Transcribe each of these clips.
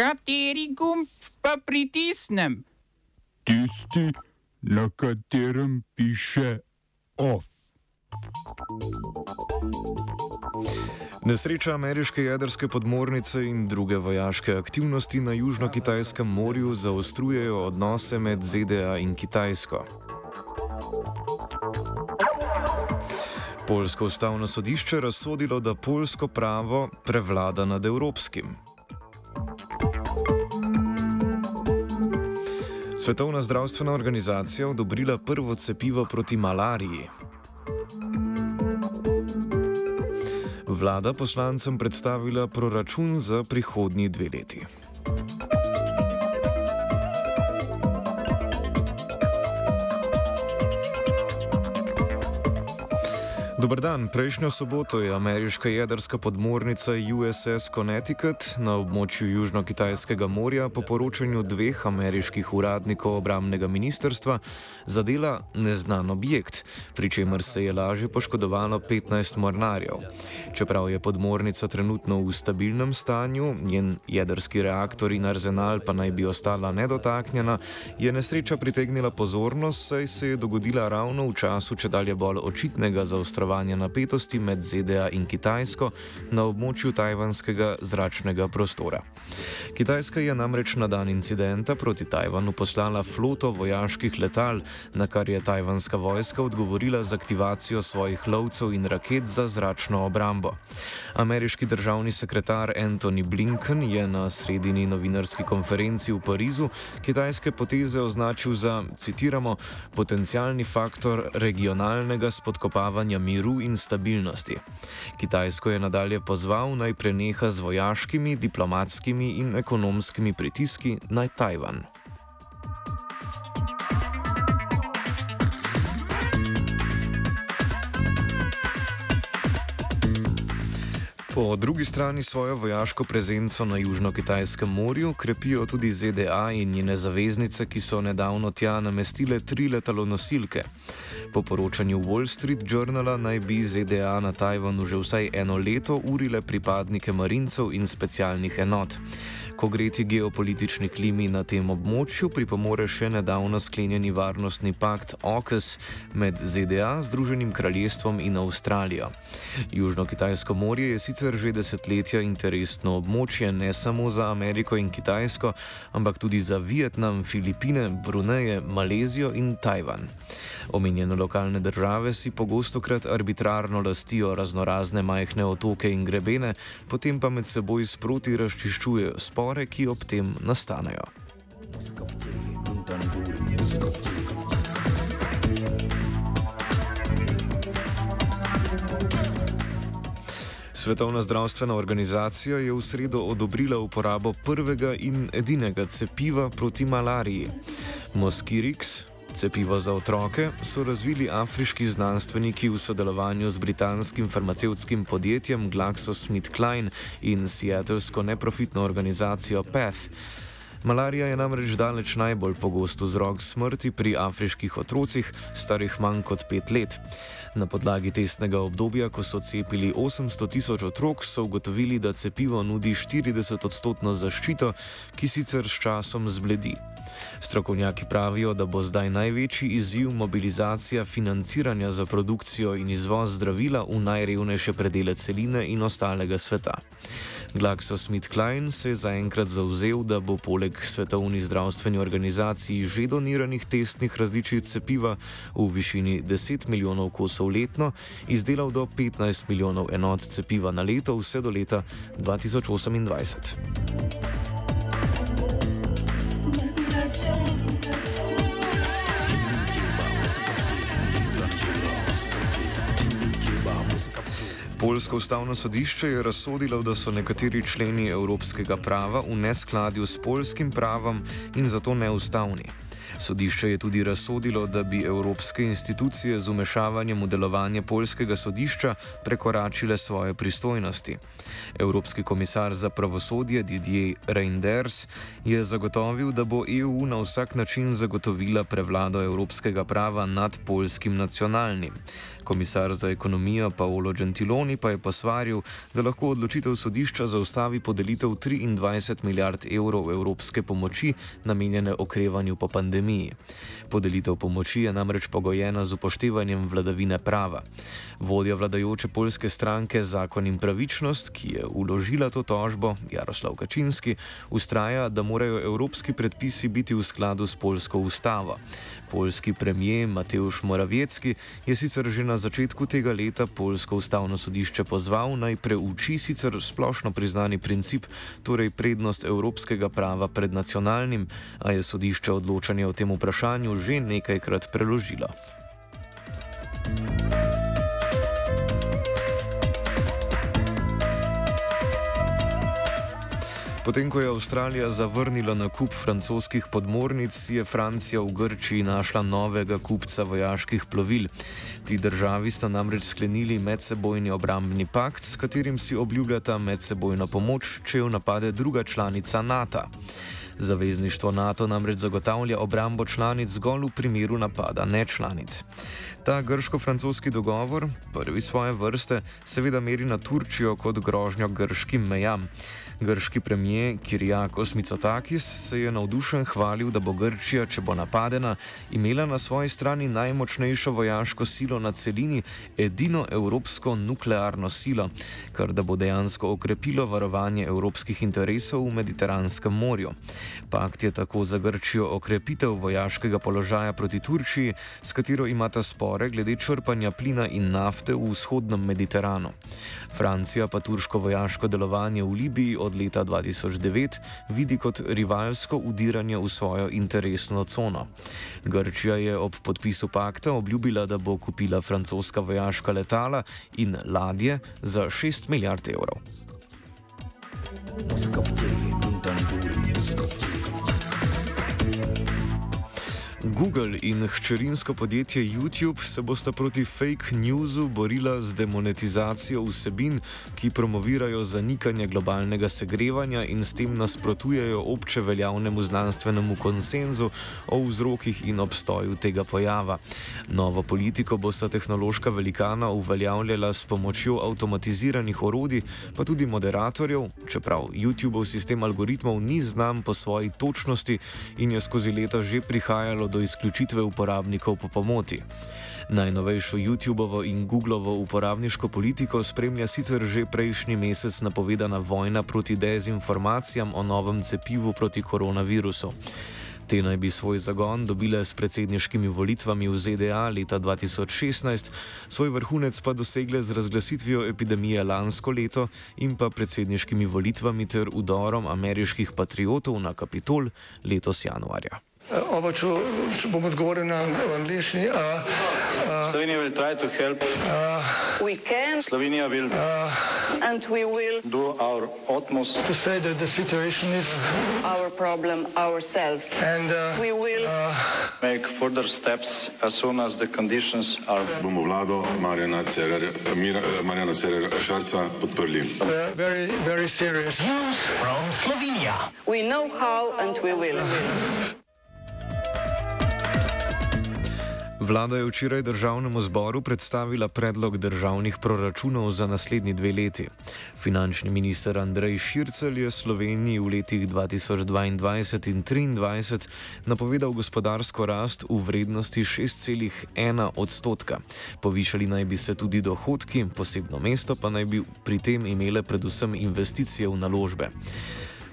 Kateri gumb pa pritisnem? Tisti, na katerem piše OF. Nesreča ameriške jedrske podmornice in druge vojaške aktivnosti na Južno-Kitajskem morju zaostrujejo odnose med ZDA in Kitajsko. Polsko ustavno sodišče razsodilo, da polsko pravo prevlada nad evropskim. Svetovna zdravstvena organizacija odobrila prvo cepivo proti malariji. Vlada poslancem predstavila proračun za prihodnji dve leti. Dobar dan. Prejšnjo soboto je ameriška jedrska podmornica USS Connecticut na območju Južno-Kitajskega morja po poročanju dveh ameriških uradnikov obramnega ministrstva zadela neznan objekt, pri čemer se je lažje poškodovalo 15 mornarjev. Čeprav je podmornica trenutno v stabilnem stanju, njen jedrski reaktor in arzenal pa naj bi ostala nedotaknjena, je nesreča pritegnila pozornost, saj se je dogodila ravno v času če dalje bolj očitnega zaostrovanja zmanjševanja napetosti med ZDA in Kitajsko na območju tajvanskega zračnega prostora. Kitajska je namreč na dan incidenta proti Tajvanu poslala floto vojaških letal, na kar je tajvanska vojska odgovorila z aktivacijo svojih lovcev in raket za zračno obrambo. Ameriški državni sekretar Anthony Blinken je na sredini novinarski konferenci v Parizu kitajske poteze označil za, citiramo, potencialni faktor regionalnega spodkopavanja miru miru in stabilnosti. Kitajsko je nadalje pozval naj preneha z vojaškimi, diplomatskimi in ekonomskimi pritiski na Tajvan. Po drugi strani svojo vojaško prezenco na Južno-Kitajskem morju krepijo tudi ZDA in njene zaveznice, ki so nedavno tja namestile tri letalonosilke. Po poročanju Wall Street Journala naj bi ZDA na Tajvanu že vsaj eno leto urile pripadnike marincev in specialnih enot. Ko gre ti geopolitični klimi na tem območju, pripomore še nedavno sklenjeni varnostni pakt AUKUS med ZDA, Združenim kraljestvom in Avstralijo. Južno-Kitajsko morje je sicer že desetletja interesno območje ne samo za Ameriko in Kitajsko, ampak tudi za Vietnam, Filipine, Bruneje, Malezijo in Tajvan. Omenjene lokalne države si pogosto krat arbitrarno lastijo raznorazne majhne otoke in grebene, potem pa med seboj sproti razčiščujejo spor spore, ki ob tem nastanejo. Svetovna zdravstvena organizacija je v sredo odobrila uporabo prvega in edinega cepiva proti malariji. Moskirix, cepivo za otroke, so razvili afriški znanstveniki v sodelovanju z britanskim farmacevtskim podjetjem GlaxoSmithKline in seattlesko neprofitno organizacijo PATH. Malarija je namreč daleč najbolj pogost vzrok smrti pri afriških otrocih, starih manj kot pet let. Na podlagi testnega obdobja, ko so cepili 800 tisoč otrok, so ugotovili, da cepivo nudi 40-odstotno zaščito, ki sicer s časom zbledi. Strokovnjaki pravijo, da bo zdaj največji izziv mobilizacija financiranja za produkcijo in izvoz zdravila v najrevnejše predele celine in ostalega sveta. GlaxoSmithKline se je zaenkrat zauzel, da bo poleg Svetovni zdravstveni organizaciji že doniranih testnih različic cepiva v višini 10 milijonov kosov letno izdelal do 15 milijonov enot cepiva na leto vse do leta 2028. Poljsko ustavno sodišče je razsodilo, da so nekateri členi evropskega prava v neskladju s polskim pravom in zato neustavni. Sodišče je tudi razsodilo, da bi evropske institucije z umešavanjem v delovanje polskega sodišča prekoračile svoje pristojnosti. Evropski komisar za pravosodje Didier Reinders je zagotovil, da bo EU na vsak način zagotovila prevlado evropskega prava nad polskim nacionalnim. Komisar za ekonomijo Paolo Gentiloni pa je posvaril, da lahko odločitev sodišča zaustavi podelitev 23 milijard evrov evropske pomoči namenjene okrevanju po pandemiji. Podelitev pomoči je namreč pogojena z upoštevanjem vladavine prava. Vodja vladajoče polske stranke Zakon in pravičnost, ki je uložila to tožbo, Jaroslav Kačinski, ustraja, da morajo evropski predpisi biti v skladu s polsko ustavo. Polski premijer Mateusz Morawiecki je sicer že na začetku tega leta polsko ustavno sodišče pozval naj preuči sicer splošno priznani princip, torej prednost evropskega prava pred nacionalnim, a je sodišče odločanje o tem vprašanju že nekajkrat preložilo. Potem, ko je Avstralija zavrnila nakup francoskih podmornic, je Francija v Grčiji našla novega kupca vojaških plovil. Ti državi sta namreč sklenili medsebojni obrambni pakt, s katerim si obljubljata medsebojno pomoč, če jo napade druga članica NATO. Zavezništvo NATO namreč zagotavlja obrambo članic zgolj v primeru napada nečlanic. Ta grško-francoski dogovor, prvi svoje vrste, seveda meri na Turčijo kot grožnjo grškim mejam. Grški premijer Kirijakos Mitsotakis se je navdušen hvalil, da bo Grčija, če bo napadena, imela na svoji strani najmočnejšo vojaško silo na celini, edino evropsko nuklearno silo, kar da bo dejansko okrepilo varovanje evropskih interesov v Mediteranskem morju. Pakt je tako za Grčijo okrepitev vojaškega položaja proti Turčiji, s katero imata spore glede črpanja plina in nafte v vzhodnem Mediteranu. Francija pa turško vojaško delovanje v Libiji od leta 2009 vidi kot rivalsko udiranje v svojo interesno cono. Grčija je ob podpisu pakta obljubila, da bo kupila francoska vojaška letala in ladje za 6 milijard evrov. Muzika v Thank you. Google in hčerinsko podjetje YouTube se bosta proti fake newsu borila z demonetizacijo vsebin, ki promovirajo zanikanje globalnega segrevanja in s tem nasprotujejo obče veljavnemu znanstvenemu konsenzu o vzrokih in obstoju tega pojava. Novo politiko bosta tehnološka velikana uveljavljala s pomočjo avtomatiziranih orodij, pa tudi moderatorjev, čeprav YouTubeov sistem algoritmov ni znan po svoji točnosti in je skozi leta že prihajalo do izključitve uporabnikov po pomoti. Najnovejšo YouTubeovo in Googlovo uporabniško politiko spremlja sicer že prejšnji mesec napovedana vojna proti dezinformacijam o novem cepivu proti koronavirusu. Te naj bi svoj zagon dobile s predsedniškimi volitvami v ZDA leta 2016, svoj vrhunec pa dosegle z razglasitvijo epidemije lansko leto in pa predsedniškimi volitvami ter udorom ameriških patriotov na Kapitol letos januarja. Oba, če, če bom odgovoril na angliški. Slovenija bo poskušala pomagati. Slovenija bo naredila naš utmost, da bo rekla, da je situacija naš problem, naš sebe. In bomo naredili nadaljnje korake, as soon as the conditions are. Bomo vlado Marjana Cererera Šarca podprli. Very, very serious. From Slovenija. We know how and we will. Vlada je včeraj državnemu zboru predstavila predlog državnih proračunov za naslednji dve leti. Finančni minister Andrej Šircel je Sloveniji v letih 2022 in 2023 napovedal gospodarsko rast v vrednosti 6,1 odstotka. Povišali naj bi se tudi dohodki, posebno mesto pa naj bi pri tem imele predvsem investicije v naložbe.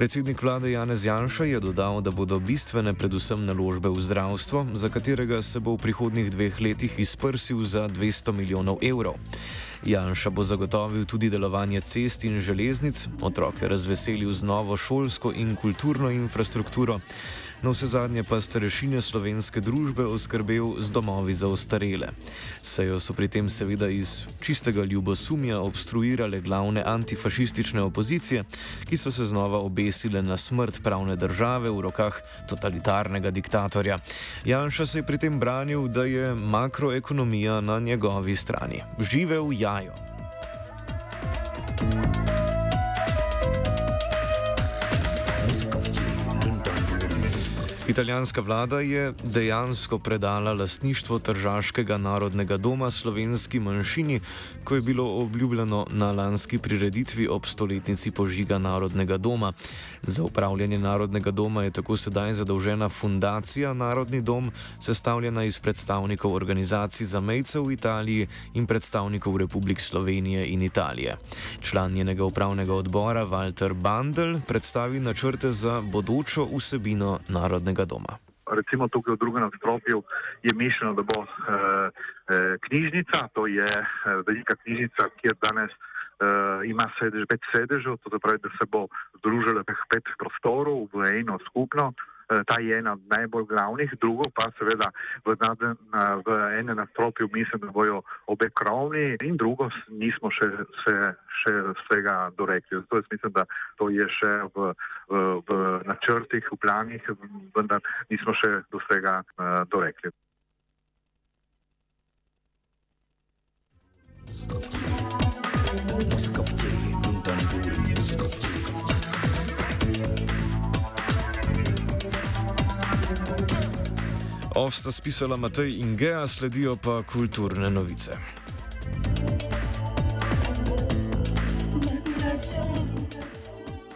Predsednik vlade Janez Janša je dodal, da bodo bistvene predvsem naložbe v zdravstvo, za katerega se bo v prihodnih dveh letih izprsil za 200 milijonov evrov. Janša bo zagotovil tudi delovanje cest in železnic, otroke razveselil z novo šolsko in kulturno infrastrukturo. Na vse zadnje pa starešine slovenske družbe oskrbel z domovi za ostarele. Sejo so pri tem seveda iz čistega ljubosumja obstruirale glavne antifašistične opozicije, ki so se znova obesile na smrt pravne države v rokah totalitarnega diktatorja. Janša se je pri tem branil, da je makroekonomija na njegovi strani. Žive v Italijanska vlada je dejansko predala lastništvo Tržaškega narodnega doma slovenski manjšini, ko je bilo obljubljeno na lanski prireditvi ob stoletnici požiga Narodnega doma. Za upravljanje Narodnega doma je tako sedaj zadolžena fundacija Narodni dom, sestavljena iz predstavnikov organizacij za mejce v Italiji in predstavnikov Republik Slovenije in Italije. Član njenega upravnega odbora Walter Bandel predstavi načrte za bodočo vsebino Narodnega Slovenskega doma. Recimo tukaj v drugem nadstropju je mišljeno, da bo e, e, knjižnica, to je e, velika knjižnica, kjer danes e, ima sedež, pet sedežev, to pravi, da se bo združilo teh pet prostorov v eno skupno. Eh, ta je ena od najbolj glavnih, drugo pa seveda v, v enem nastropju mislim, da bojo obe krovni in drugo nismo še, se, še vsega dorekli. Zato jaz mislim, da to je še v, v, v načrtih, v planih, vendar nismo še do vsega uh, dorekli. Ovsta spisala Matej in Gea, sledijo pa kulturne novice.